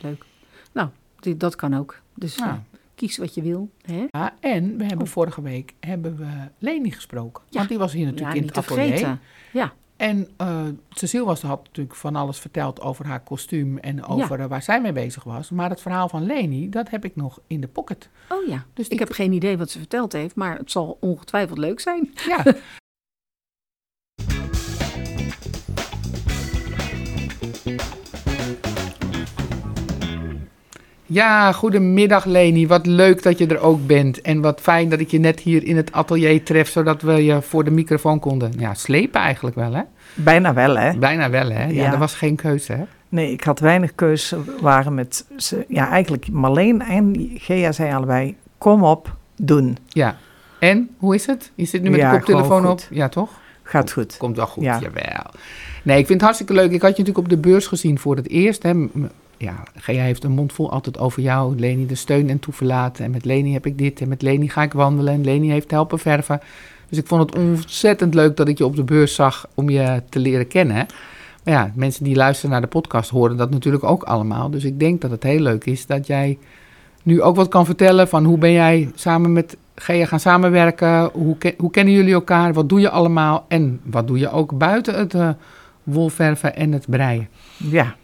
Leuk. Nou, die- dat kan ook. Dus Nou, eh, kies wat je wil. Hè? ja, en we hebben Oh. vorige week hebben we Leni gesproken. Ja. Want die was hier natuurlijk ja, in het te atelier. vergeten. Ja, En uh, Cecile was, had natuurlijk van alles verteld over haar kostuum en over uh, waar zij mee bezig was. Maar het verhaal van Leni, dat heb ik nog in de pocket. Oh ja, dus ik heb geen idee wat ze verteld heeft, maar het zal ongetwijfeld leuk zijn. Ja. Ja, goedemiddag Leni. Wat leuk dat je er ook bent. En wat fijn dat ik je net hier in het atelier tref, zodat we je voor de microfoon konden ja, slepen eigenlijk wel, hè? Bijna wel, hè? Bijna wel, hè? Ja, ja. er was geen keuze, hè? Nee, ik had weinig keuze. waren met, ja, eigenlijk Marleen en Gea zei allebei, kom op, doen. Ja. En, hoe is het? Je zit nu met ja, de koptelefoon op? Ja, toch? Gaat goed. Komt wel goed, ja. jawel. Nee, ik vind het hartstikke leuk. Ik had je natuurlijk op de beurs gezien voor het eerst, hè? Ja, Gea heeft een mond vol altijd over jou, Leni de steun en toeverlaten. En met Leni heb ik dit en met Leni ga ik wandelen en Leni heeft helpen verven. Dus ik vond het ontzettend leuk dat ik je op de beurs zag om je te leren kennen. Maar ja, mensen die luisteren naar de podcast horen dat natuurlijk ook allemaal. Dus ik denk dat het heel leuk is dat jij nu ook wat kan vertellen van hoe ben jij samen met Gea gaan samenwerken? Hoe, hoe kennen jullie elkaar? Wat doe je allemaal? En wat doe je ook buiten het uh, wolverven en het breien? Ja,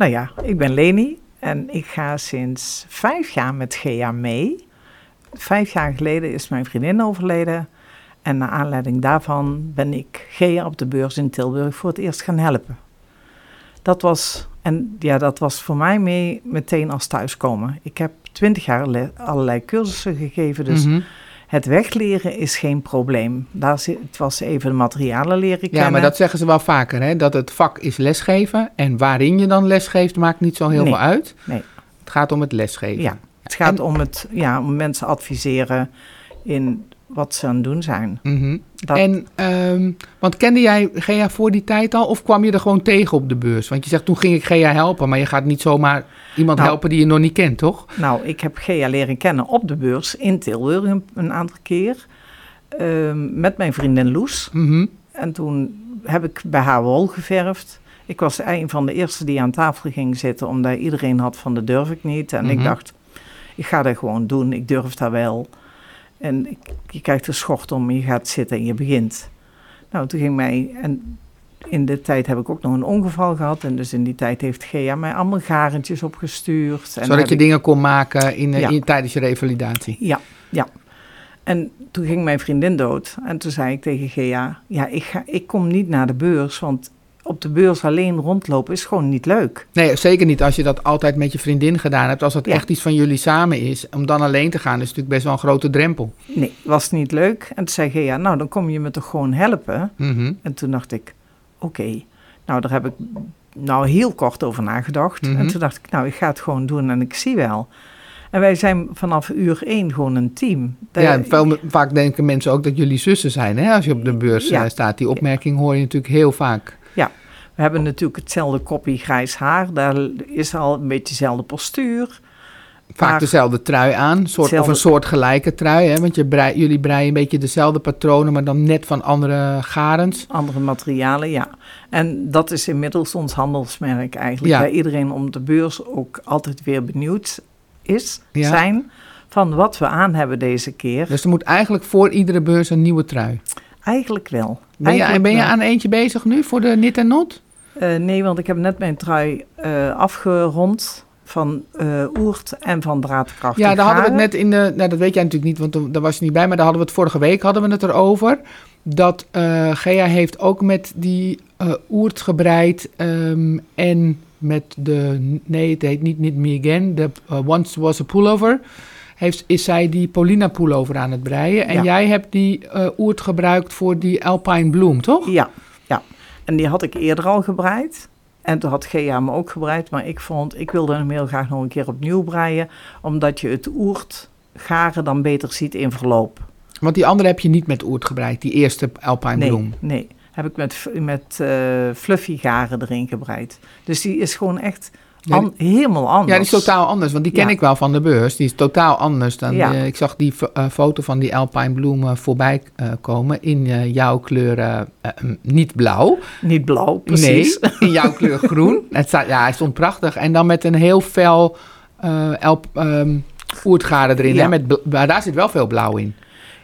nou ja, ik ben Leni en ik ga sinds vijf jaar met Gea mee. Vijf jaar geleden is mijn vriendin overleden. En naar aanleiding daarvan ben ik Gea op de beurs in Tilburg voor het eerst gaan helpen. Dat was, en ja, dat was voor mij mee meteen als thuiskomen. Ik heb twintig jaar allerlei cursussen gegeven, dus -hmm. Het wegleren is geen probleem. Daar zit, het was even de materialen leren kennen. Ja, maar dat zeggen ze wel vaker, hè? dat het vak is lesgeven. En waarin je dan lesgeeft maakt niet zo heel nee, veel uit. Nee. Het gaat om het lesgeven. Ja, het gaat en, om, het, ja, om mensen adviseren in wat ze aan het doen zijn. Mm -hmm. dat... En, um, want kende jij Gea voor die tijd al of kwam je er gewoon tegen op de beurs? Want je zegt toen ging ik Gea helpen, maar je gaat niet zomaar iemand nou, helpen die je nog niet kent, toch? Nou, ik heb Gea leren kennen op de beurs in Tilburg een, een aantal keer. Um, met mijn vriendin Loes. Mm -hmm. En toen heb ik bij haar wol geverfd. Ik was een van de eerste die aan tafel ging zitten, omdat iedereen had van de durf ik niet. En mm -hmm. ik dacht, ik ga dat gewoon doen, ik durf dat wel. En je krijgt een schort om, je gaat zitten en je begint. Nou, toen ging mij, en in de tijd heb ik ook nog een ongeval gehad. En dus in die tijd heeft Gea mij allemaal garentjes opgestuurd. En Zodat je ik, dingen kon maken in, ja. in, tijdens je revalidatie. Ja, ja. En toen ging mijn vriendin dood. En toen zei ik tegen Gea, ja, ik, ga, ik kom niet naar de beurs, want op de beurs alleen rondlopen is gewoon niet leuk. Nee, zeker niet als je dat altijd met je vriendin gedaan hebt. Als dat ja. echt iets van jullie samen is, om dan alleen te gaan, is natuurlijk best wel een grote drempel. Nee, was niet leuk. En toen zei Gea, nou dan kom je me toch gewoon helpen. Mm -hmm. En toen dacht ik, oké. Okay. Nou, daar heb ik nou heel kort over nagedacht. Mhm. Mm -hmm. En toen dacht ik, nou ik ga het gewoon doen en ik zie wel. En wij zijn vanaf uur één gewoon een team. Daar ja, veel, vaak denken mensen ook dat jullie zussen zijn, hè, als je op de beurs ja. uh, staat. Die opmerking hoor je natuurlijk heel vaak. Ja, we hebben natuurlijk hetzelfde koppie grijs haar. Daar is al een beetje dezelfde postuur. Vaak maar dezelfde trui aan, soort, of een soort gelijke trui. Hè? Want je brei, jullie breien een beetje dezelfde patronen, maar dan net van andere garens. Andere materialen, ja. En dat is inmiddels ons handelsmerk eigenlijk. Ja. Waar iedereen om de beurs ook altijd weer benieuwd is, ja. zijn van wat we aan hebben deze keer. Dus er moet eigenlijk voor iedere beurs een nieuwe trui? Eigenlijk wel. Ben je, eigenlijk ben je wel. aan eentje bezig nu voor de Knit Not? Uh, nee, want ik heb net mijn trui uh, afgerond van uh, oert en van draadkracht. Ja, daar hadden we het net in de... Nou, dat weet jij natuurlijk niet, want daar was je niet bij. Maar daar hadden we het vorige week hadden we het erover. Dat uh, Gea heeft ook met die uh, oert gebreid. Um, en met de... Nee, het heet niet Knit Me Again. De Once Was a Pullover. Heeft, is zij die Paulina pullover aan het breien. En ja. jij hebt die oert gebruikt voor die Alpine Bloom, toch? Ja. En die had ik eerder al gebreid. En toen had Gea me ook gebreid, maar ik vond, ik wilde hem heel graag nog een keer opnieuw breien, omdat je het oert garen dan beter ziet in verloop. Want die andere heb je niet met oert gebreid, die eerste Alpine nee, bloem? Nee, heb ik met, met uh, fluffy garen erin gebreid. Dus die is gewoon echt An, helemaal anders. Ja, die is totaal anders, want die ken ja. ik wel van de beurs. Die is totaal anders dan. Ja. Uh, ik zag die uh, foto van die Alpine bloemen voorbij uh, komen in jouw kleur niet blauw. Niet blauw, precies. Nee, in jouw kleur groen. Het staat, ja, hij stond prachtig. En dan met een heel fel elp, um, oertgaren erin. Ja. Hè, met, maar daar zit wel veel blauw in.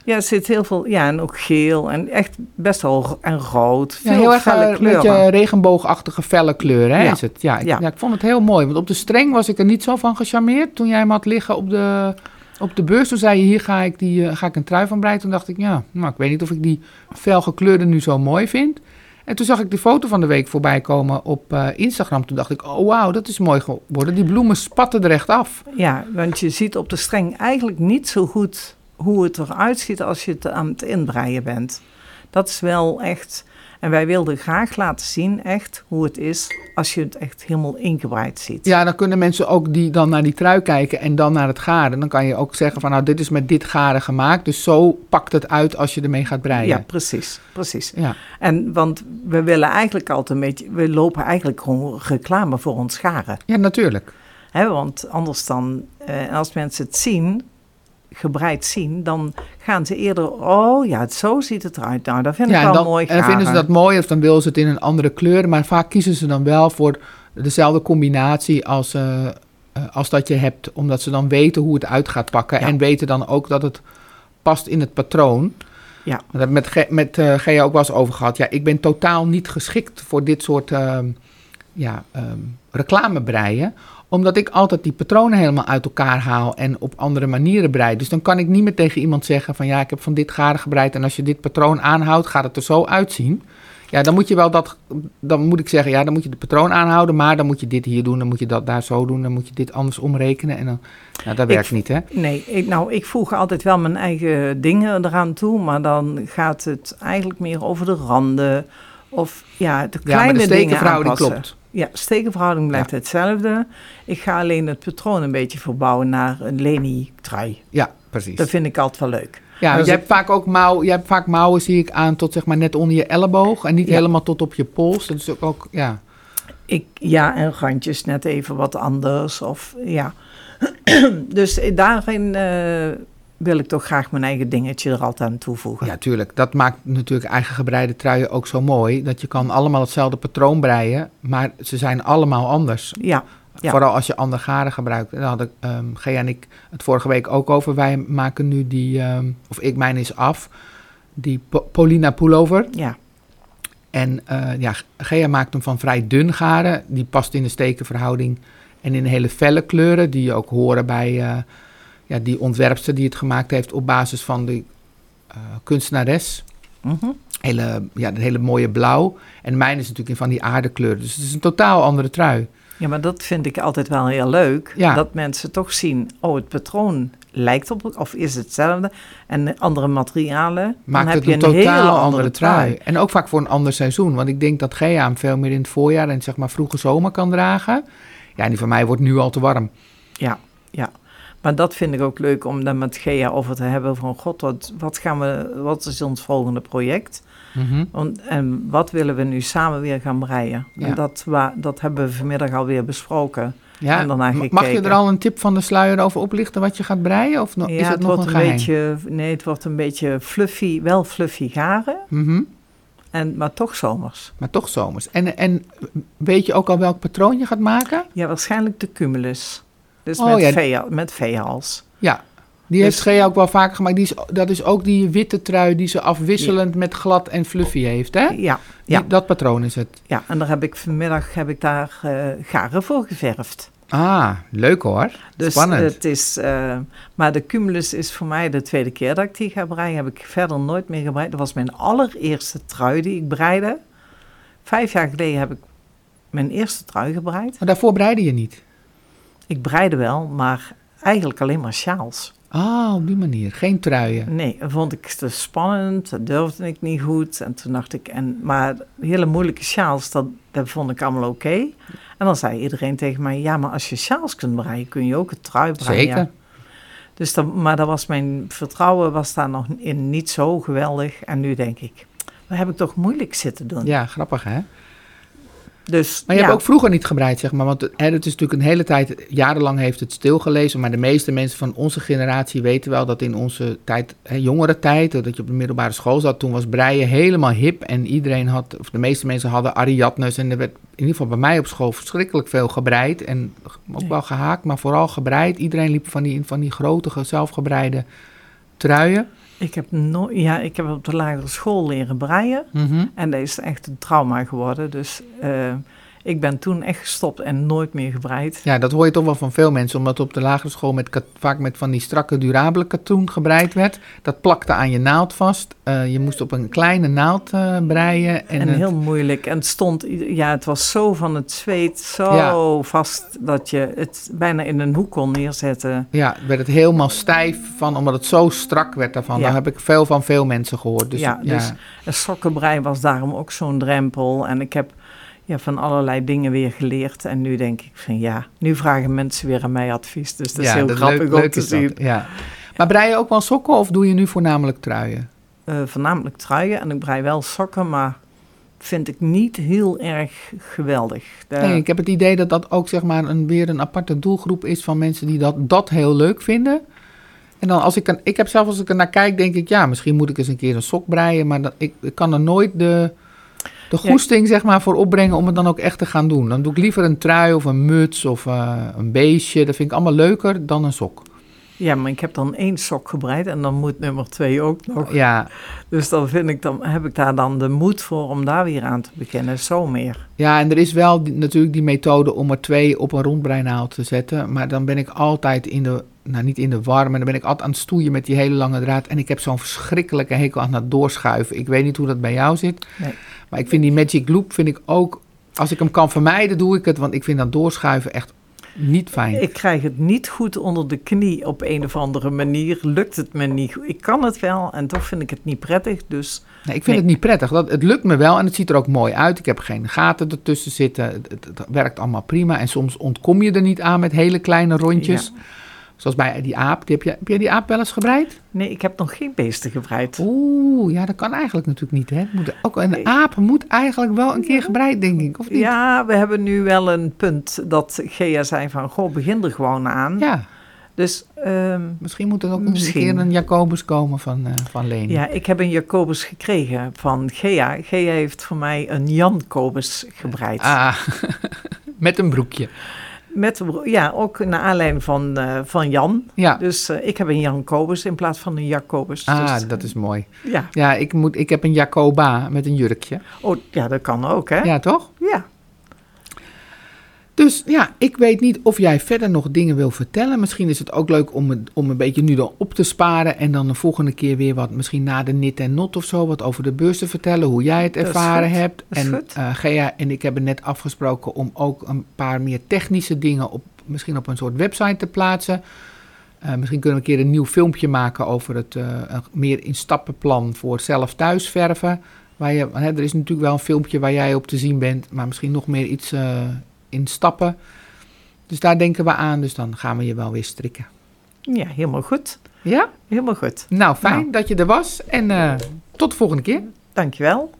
Ja, er zit heel veel, ja, en ook geel en echt best wel en rood. Ja, heel erg felle eh, een beetje regenboogachtige felle kleuren, hè, Ja. is het. Ja ik, Ja. ja, ik vond het heel mooi. Want op de streng was ik er niet zo van gecharmeerd. Toen jij hem had liggen op de, op de beurs, toen zei je, hier ga ik, die, eh, ga ik een trui van breien. Toen dacht ik, ja, nou, ik weet niet of ik die felgekleurde nu zo mooi vind. En toen zag ik de foto van de week voorbij komen op eh, Instagram. Toen dacht ik, oh wauw, dat is mooi geworden. Die bloemen spatten er echt af. Ja, want je ziet op de streng eigenlijk niet zo goed hoe het eruit ziet als je het aan het inbreien bent. Dat is wel echt. En wij wilden graag laten zien, echt, hoe het is als je het echt helemaal ingebreid ziet. Ja, dan kunnen mensen ook die dan naar die trui kijken en dan naar het garen. Dan kan je ook zeggen van, nou, dit is met dit garen gemaakt. Dus zo pakt het uit als je ermee gaat breien. Ja, precies, precies. ja. En want we willen eigenlijk altijd een beetje, we lopen eigenlijk gewoon reclame voor ons scharen. ja natuurlijk. Hè, want anders dan, eh, als mensen het zien, gebreid zien, dan gaan ze eerder, oh ja, zo ziet het eruit. Nou, dat vind ik wel dan, mooi en vinden ze dat mooi of dan willen ze het in een andere kleur. Maar vaak kiezen ze dan wel voor dezelfde combinatie als, eh, eh, als dat je hebt. Omdat ze dan weten hoe het uit gaat pakken. Ja. En weten dan ook dat het past in het patroon. Ja. Heb ik met, met Gea ook wel eens over gehad. Ja, ik ben totaal niet geschikt voor dit soort ehm, ja, ehm, reclamebreien. Omdat ik altijd die patronen helemaal uit elkaar haal en op andere manieren breid. Dus dan kan ik niet meer tegen iemand zeggen van ja, ik heb van dit garen gebreid. En als je dit patroon aanhoudt, gaat het er zo uitzien. Ja, dan moet je wel dat, dan moet ik zeggen, ja, dan moet je de patroon aanhouden. Maar dan moet je dit hier doen, dan moet je dat daar zo doen. Dan moet je dit anders omrekenen. En dan, nou, dat Ik- werkt niet, hè? Nee, ik, nou, ik voeg altijd wel mijn eigen dingen eraan toe, maar dan gaat het eigenlijk meer over de randen. Of ja, de Ja, kleine maar de dingen aanpassen. klopt. Ja, stekenverhouding blijft hetzelfde. Ik ga alleen het patroon een beetje verbouwen naar een Leni-trui. Ja, precies. Dat vind ik altijd wel leuk. Ja, want je hebt vaak ook mouw, je hebt vaak mouwen, zie ik, aan tot zeg maar net onder je elleboog. En niet Ja. helemaal tot op je pols. Dat is ook, ook ja. Ik, ja, en randjes net even wat anders. Of, ja. dus daarin eh, wil ik toch graag mijn eigen dingetje er altijd aan toevoegen. Ja, tuurlijk. Dat maakt natuurlijk eigen gebreide truien ook zo mooi. Dat je kan allemaal hetzelfde patroon breien, maar ze zijn allemaal anders. ja. Ja. Vooral als je ander garen gebruikt. Daar hadden ehm Gea en ik het vorige week ook over. Wij maken nu die, ehm, of ik, mijn is af, die Po- Polina pullover. ja. En eh, ja, Gea maakt hem van vrij dun garen. Die past in de stekenverhouding en in hele felle kleuren. Die ook horen bij eh, ja, die ontwerpster die het gemaakt heeft op basis van de eh, kunstenares. Mhm. Hele, ja, een hele mooie blauw. En mijn is natuurlijk in van die aardekleuren. Dus het is een totaal andere trui. Ja, maar dat vind ik altijd wel heel leuk. Ja. Dat mensen toch zien, oh, het patroon lijkt op, of is hetzelfde. En andere materialen, Maakt dan heb het je een een, totaal hele andere trui. En ook vaak voor een ander seizoen. Want ik denk dat Gea hem veel meer in het voorjaar en zeg maar vroege zomer kan dragen. Ja, en die van mij wordt nu al te warm. Ja, ja. Maar dat vind ik ook leuk om daar met Gea over te hebben. Van god, wat, wat, gaan we, wat is ons volgende project? Mhm. En wat willen we nu samen weer gaan breien? Ja. En dat, wa, dat hebben we vanmiddag alweer besproken. Ja, En daarna ma- mag je er al een tip van de sluier over oplichten wat je gaat breien? Of no- ja, is het, nog wordt een een, geheim? beetje, nee, het wordt een beetje fluffy, wel fluffy garen, Mhm. en, maar toch zomers. Maar toch zomers. En, en weet je ook al welk patroon je gaat maken? Ja, waarschijnlijk de cumulus. Dus Oh, met, ja. vee, met veehals. Ja, die Dus- heeft Gea ook wel vaker gemaakt. Die is, dat is ook die witte trui die ze afwisselend met glad en fluffy heeft, hè? Ja, Die- ja. dat patroon is het. ja, en daar heb ik vanmiddag heb ik daar eh, garen voor geverfd. Ah, leuk hoor. Dus Spannend. het is, eh, maar de cumulus is voor mij de tweede keer dat ik die ga breien. Heb ik verder nooit meer gebreid. Dat was mijn allereerste trui die ik breide. Vijf jaar geleden heb ik mijn eerste trui gebreid. Maar daarvoor breide je niet. Ik breide wel, maar eigenlijk alleen maar sjaals. Ah, op die manier. Geen truien. Nee, dat vond ik te spannend. Dat durfde ik niet goed. En toen dacht ik, en, maar hele moeilijke sjaals, dat, dat vond ik allemaal oké. En dan zei iedereen tegen mij, ja, maar als je sjaals kunt breien, kun je ook een trui breien. Zeker. Dus dat, maar dat was mijn vertrouwen was daar nog in niet zo geweldig. En nu denk ik, wat heb ik toch moeilijk zitten doen. Ja, grappig hè? Dus Maar je ja, hebt ook vroeger niet gebreid, zeg maar. Want hè, het is natuurlijk een hele tijd, jarenlang heeft het stilgelezen. Maar de meeste mensen van onze generatie weten wel dat in onze tijd, hè, jongere tijd, dat je op de middelbare school zat, toen was breien helemaal hip. En iedereen had, of de meeste mensen hadden Ariadnes. En er werd in ieder geval bij mij op school verschrikkelijk veel gebreid. En ook wel gehaakt, maar vooral gebreid. Iedereen liep van die, van die grote, zelfgebreide truien. Ik heb, no ja, ik heb op de lagere school leren breien. Mhm. En dat is echt een trauma geworden. Dus eh, ik ben toen echt gestopt en nooit meer gebreid. Ja, dat hoor je toch wel van veel mensen, omdat op de lagere school met vaak met van die strakke, durabele katoen gebreid werd. Dat plakte aan je naald vast. Eh, je moest op een kleine naald eh, breien. En, En, het- heel moeilijk. En het stond, ja, het was zo van het zweet, zo Ja. vast dat je het bijna in een hoek kon neerzetten. ja, werd het helemaal stijf van, omdat het zo strak werd daarvan. Ja. Daar heb ik veel van veel mensen gehoord. Dus, Ja, ja, dus- En sokkenbrei was daarom ook zo'n drempel. En ik heb ja, van allerlei dingen weer geleerd. En nu denk ik van ja, nu vragen mensen weer aan mij advies. Dus dat is heel dat grappig leuk- om leuk te dat, zien. Ja. Maar brei je ook wel sokken of doe je nu voornamelijk truien? Eh, voornamelijk truien en ik brei wel sokken, maar vind ik niet heel erg geweldig. De- Nee, ik heb het idee dat dat ook zeg maar een, weer een aparte doelgroep is van mensen die dat, dat heel leuk vinden. En dan als ik, er, ik heb zelf als ik er naar kijk, denk ik, ja, misschien moet ik eens een keer een sok breien. Maar dat, ik, ik kan er nooit de, de goesting zeg maar voor opbrengen om het dan ook echt te gaan doen. Dan doe ik liever een trui of een muts of eh, een beestje. Dat vind ik allemaal leuker dan een sok. Ja, maar ik heb dan één sok gebreid en dan moet nummer twee ook nog. Ja, Dus dan, vind ik, dan heb ik daar dan de moed voor om daar weer aan te beginnen. Zo meer. Ja, en er is wel die- natuurlijk die methode om er twee op een rondbreinaald te zetten. Maar dan ben ik altijd in de, nou niet in de war, maar dan ben ik altijd aan het stoeien met die hele lange draad. En ik heb zo'n verschrikkelijke hekel aan het doorschuiven. Ik weet niet hoe dat bij jou zit. Nee. Maar ik vind die Magic Loop, vind ik ook, als ik hem kan vermijden, doe ik het. Want ik vind dat doorschuiven echt niet fijn. Ik krijg het niet goed onder de knie op een of andere manier. Lukt het me niet goed. Ik kan het wel en toch vind ik het niet prettig. Dus Nee, ik vind Nee. het niet prettig. Dat, het lukt me wel en het ziet er ook mooi uit. Ik heb geen gaten ertussen zitten. Het, het- het werkt allemaal prima. En soms ontkom je er niet aan met hele kleine rondjes. Zoals bij die aap. Die heb, je, heb jij die aap wel eens gebreid? nee, ik heb nog geen beesten gebreid. Oeh, ja, dat kan eigenlijk natuurlijk niet. Hè? Moet, ook een Nee. aap moet eigenlijk wel een keer gebreid, denk ik. Of niet? Ja, we hebben nu wel een punt dat Gea zei van, goh, begin er gewoon aan. Ja, Dus ehm, misschien moet er ook Misschien. een keer een Jacobus komen van, eh van Leni. ja, ik heb een Jacobus gekregen van Gea. Gea heeft voor mij een Jan Kobus gebreid. Ah, met een broekje. Met, ja, ook naar aanleiding van, eh, van Jan. Ja, Dus eh, ik heb een Jan Kobus in plaats van een Jacobus. ah, Dus, dat is mooi. ja. Ja, ik, moet, ik heb een Jacoba met een jurkje. Oh, ja, dat kan ook, hè? Ja, toch? Ja. Dus ja, ik weet niet of jij verder nog dingen wil vertellen. Misschien is het ook leuk om, het, om een beetje nu dan op te sparen. En dan de volgende keer weer wat, misschien na de nit en not of zo, wat over de beurs te vertellen. Hoe jij het ervaren goed, hebt. en eh, Gea en ik hebben net afgesproken om ook een paar meer technische dingen op, misschien op een soort website te plaatsen. Eh, misschien kunnen we een keer een nieuw filmpje maken over het eh, meer in stappenplan voor zelf thuis verven. Waar je, hè, er is natuurlijk wel een filmpje waar jij op te zien bent, maar misschien nog meer iets in stappen. Dus daar denken we aan, dus dan gaan we je wel weer strikken. Ja, helemaal goed. Ja? Helemaal goed. Nou, fijn Nou. dat je er was en eh, tot de volgende keer. Dankjewel.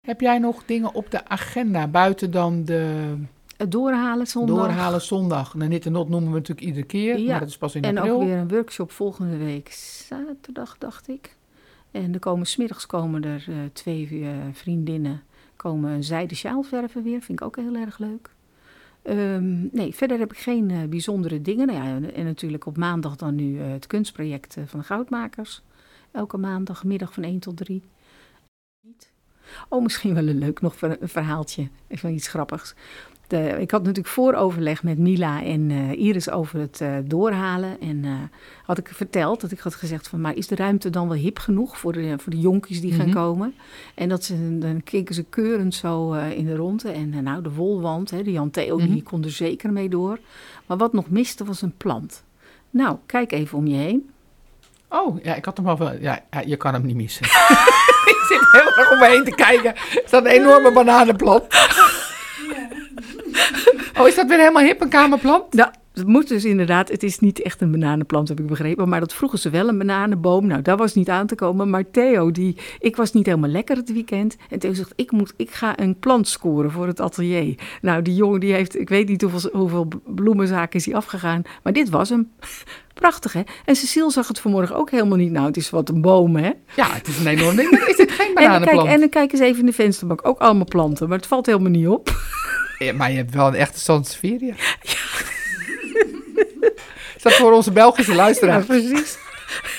Heb jij nog dingen op de agenda buiten dan de Het doorhalen zondag. doorhalen zondag? Nou, Nit en Not noemen we natuurlijk iedere keer, Ja, maar dat is pas in En april. ook weer een workshop volgende week zaterdag, dacht ik. En er komen smiddags komen er eh, twee eh, vriendinnen komen een zijden sjaal verven weer. Vind ik ook heel erg leuk. Ehm, nee, verder heb ik geen eh, bijzondere dingen. Nou ja, en, en natuurlijk op maandag dan nu het kunstproject van de Goudmakers. Elke maandagmiddag van 1 tot 3. Niet. Oh, misschien wel een leuk nog ver- een verhaaltje. Even iets grappigs. De, ik had natuurlijk vooroverleg met Mila en eh, Iris over het eh, doorhalen. En eh, had ik verteld dat ik had gezegd van... maar is de ruimte dan wel hip genoeg voor de, voor de jonkies die gaan Mhm. komen? En dat ze, dan keken ze keurend zo in de ronde. En nou, de wolwand, hè, de Jan Theo, Mhm. die kon er zeker mee door. Maar wat nog miste was een plant. Nou, kijk even om je heen. Oh, ja, ik had hem al wel. Ja, ja, je kan hem niet missen. ik zit heel erg om me heen te kijken. Er staat een enorme bananenplant. Oh, is dat weer helemaal hip, een kamerplant? Nou, het moet dus inderdaad, het is niet echt een bananenplant, heb ik begrepen. Maar dat vroegen ze wel, een bananenboom. Nou, daar was niet aan te komen. Maar Theo, die, ik was niet helemaal lekker het weekend. En Theo zegt, ik, moet, ik ga een plant scoren voor het atelier. Nou, die jongen, die heeft, ik weet niet hoeveel, hoeveel bloemenzaken is hij afgegaan. Maar dit was hem. Prachtig, hè? En Cecile zag het vanmorgen ook helemaal niet. Nou, het is wat een boom, hè? Ja, het is een enorm ding. maar Is dit geen En, kijk, bananenplant? en dan kijk eens even in de vensterbank. Ook allemaal planten, maar het valt helemaal niet op. Ja, maar je hebt wel een echte Sansevieria. Is dat voor onze Belgische Ja, luisteraars? precies.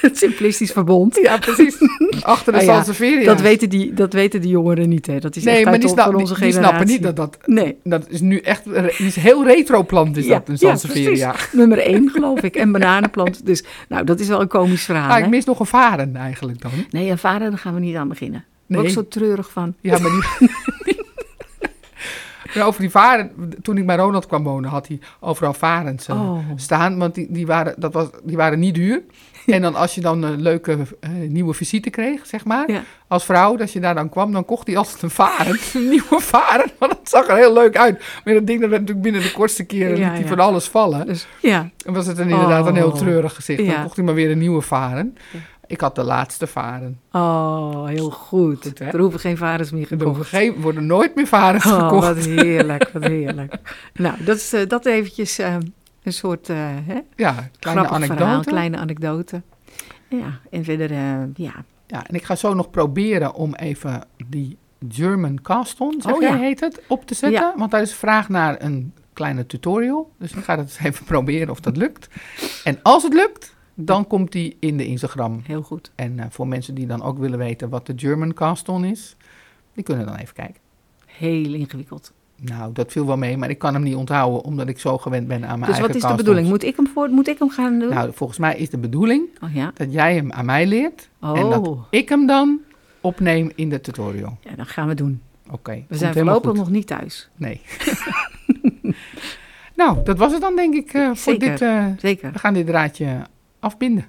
Het simplistisch verbond. Ja, precies. Achter de ja, Sansevieria. Dat weten, die, dat weten die jongeren niet, hè. Dat is nee, echt maar die, snap- die, onze die generatie. snappen niet dat dat... Nee. Dat is nu echt... Die is heel retro plant, is Ja, dat, een ja, Sansevieria. Nummer één, geloof ik. En bananenplant. Dus, nou, dat is wel een komisch verhaal, Ah, ik mis nog een varen eigenlijk dan. Nee, en vader, daar gaan we niet aan beginnen. Nee. Ook zo treurig van. Ja, maar die... Maar over die varen, toen ik bij Ronald kwam wonen, had hij overal varens eh, Oh. staan. Want die, die, waren, dat was, die waren niet duur. En dan als je dan een leuke eh, nieuwe visite kreeg, zeg maar, Ja. als vrouw, als je daar dan kwam, dan kocht hij altijd een varen. Een nieuwe varen, want dat zag er heel leuk uit. Maar dat ding dat werd natuurlijk binnen de kortste keren, Ja, ja. van alles vallen. Dus ja, En was het dan inderdaad een heel Oh. treurig gezicht. Dan Ja. kocht hij maar weer een nieuwe varen. Ik had de laatste varen. oh, heel goed. Er hoeven geen vaders meer Er gekocht. geen- worden nooit meer varens Oh, gekocht. wat heerlijk, wat heerlijk. nou, dat is eh, dat eventjes eh, een soort eh, hè, Ja, kleine anekdote. verhaal, kleine anekdote. Ja, en verder, ja. Ja, en ik ga zo nog proberen om even die German Caston, zeg Oh, jij ja. heet het, op te zetten. Ja. Want daar is vraag naar een kleine tutorial. Dus ik ga dat eens even proberen of dat lukt. En als het lukt, dan komt die in de Instagram. Heel goed. En eh, voor mensen die dan ook willen weten wat de German Caston is, die kunnen dan even kijken. Heel ingewikkeld. Nou, dat viel wel mee, maar ik kan hem niet onthouden omdat ik zo gewend ben aan mijn dus eigen wat is de bedoeling? Moet ik hem, voor, moet ik hem gaan doen? Nou, volgens mij is de bedoeling oh ja. dat jij hem aan mij leert en dat Oh, ik hem dan opneem in de tutorial. ja, dat gaan we doen. Oké. We zijn voorlopig nog niet thuis. Nee. nou, dat was het dan denk ik eh, voor Zeker. dit. eh, Zeker. we gaan dit draadje auf Binde.